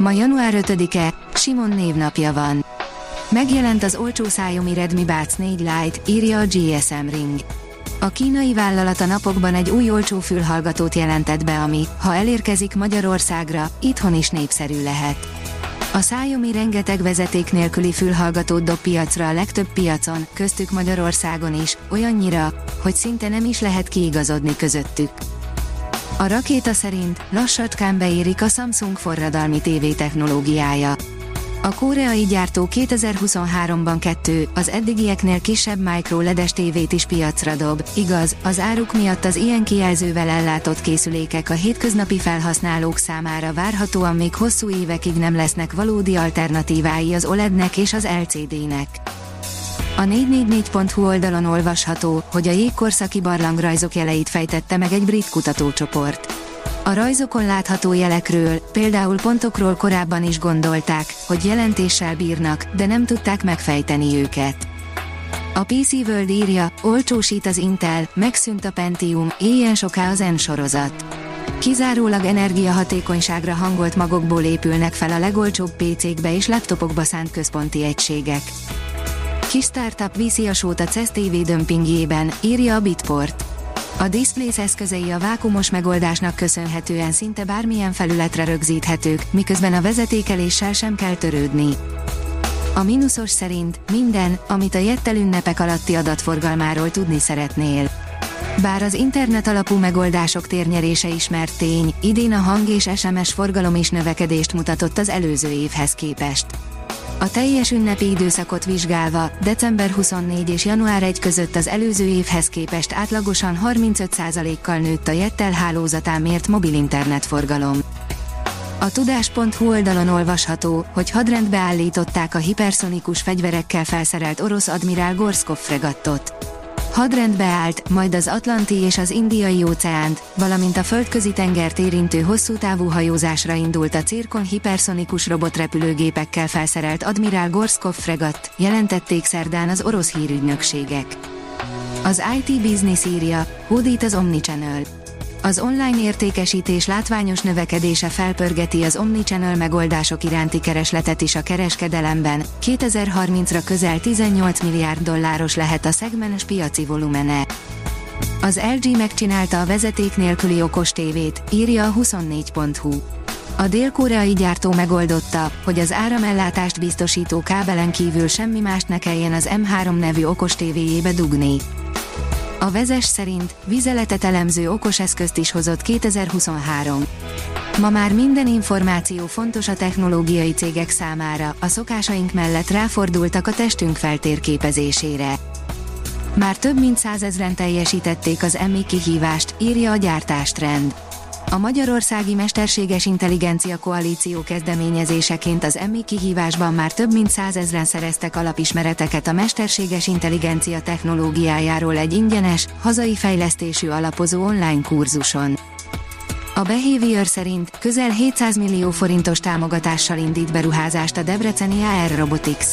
Ma január 5-e, Simon névnapja van. Megjelent az olcsó Xiaomi Redmi Buds 4 Lite, írja a GSM Ring. A kínai vállalat a napokban egy új olcsó fülhallgatót jelentett be, ami, ha elérkezik Magyarországra, itthon is népszerű lehet. A Xiaomi rengeteg vezeték nélküli fülhallgatót dob piacra a legtöbb piacon, köztük Magyarországon is, olyannyira, hogy szinte nem is lehet kiigazodni közöttük. A rakéta szerint lassacskán beérik a Samsung forradalmi TV technológiája. A koreai gyártó 2023-ban kettő, az eddigieknél kisebb micro ledes tévét is piacra dob. Igaz, az áruk miatt az ilyen kijelzővel ellátott készülékek a hétköznapi felhasználók számára várhatóan még hosszú évekig nem lesznek valódi alternatívái az OLED-nek és az LCD-nek. A 444.hu oldalon olvasható, hogy a jégkorszaki barlangrajzok jeleit fejtette meg egy brit kutatócsoport. A rajzokon látható jelekről, például pontokról korábban is gondolták, hogy jelentéssel bírnak, de nem tudták megfejteni őket. A PC World írja, olcsósít az Intel, megszűnt a Pentium, éljen soká az N sorozat. Kizárólag energiahatékonyságra hangolt magokból épülnek fel a legolcsóbb PC-kbe és laptopokba szánt központi egységek. Kis startup viszi a sót a CES TV dömpingjében, írja a Bitport. A Displays eszközei a vákumos megoldásnak köszönhetően szinte bármilyen felületre rögzíthetők, miközben a vezetékeléssel sem kell törődni. A mínuszos szerint minden, amit a jettel ünnepek alatti adatforgalmáról tudni szeretnél. Bár az internet alapú megoldások térnyerése ismert tény, idén a hang és SMS forgalom is növekedést mutatott az előző évhez képest. A teljes ünnepi időszakot vizsgálva, december 24 és január 1 között az előző évhez képest átlagosan 35%-kal nőtt a Jettel hálózatán mért mobil internetforgalom. A tudás.hu oldalon olvasható, hogy hadrendbe állították a hiperszonikus fegyverekkel felszerelt orosz admirál Gorszkov fregattot. Hadrendbe állt, majd az Atlanti és az Indiai óceánt, valamint a földközi tengert érintő hosszú távú hajózásra indult a Cirkon hiperszonikus robotrepülőgépekkel felszerelt Admiral Gorskov fregatt, jelentették szerdán az orosz hírügynökségek. Az IT Business írja, hódít az Omnichannel. Az online értékesítés látványos növekedése felpörgeti az omnichannel megoldások iránti keresletet is a kereskedelemben. 2030-ra közel 18 milliárd dolláros lehet a szegmens piaci volumene. Az LG megcsinálta a vezeték nélküli okos tévét, írja a 24.hu. A dél-koreai gyártó megoldotta, hogy az áramellátást biztosító kábelen kívül semmi mást ne kelljen az M3 nevű okos tévéjébe dugni. A vezes szerint vizeletet elemző okos eszközt is hozott 2023. Ma már minden információ fontos a technológiai cégek számára, a szokásaink mellett ráfordultak a testünk feltérképezésére. Már több mint százezren teljesítették az EMI kihívást, írja a gyártástrend. A Magyarországi Mesterséges Intelligencia Koalíció kezdeményezéseként az EMI kihívásban már több mint százezren szereztek alapismereteket a mesterséges intelligencia technológiájáról egy ingyenes, hazai fejlesztésű alapozó online kurzuson. A Behavior szerint közel 700 millió forintos támogatással indít beruházást a Debreceni AR Robotics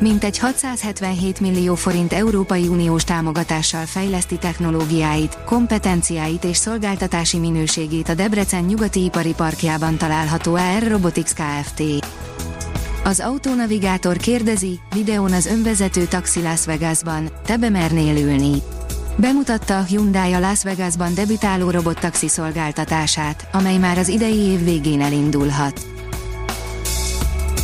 mintegy 677 millió forint Európai Uniós támogatással fejleszti technológiáit, kompetenciáit és szolgáltatási minőségét a Debrecen nyugati ipari parkjában található AR Robotics Kft. Az autonavigátor kérdezi, videón az önvezető taxi Las Vegasban, te bemernél ülni. Bemutatta a Hyundai a Las Vegasban debütáló robottaxi szolgáltatását, amely már az idei év végén elindulhat.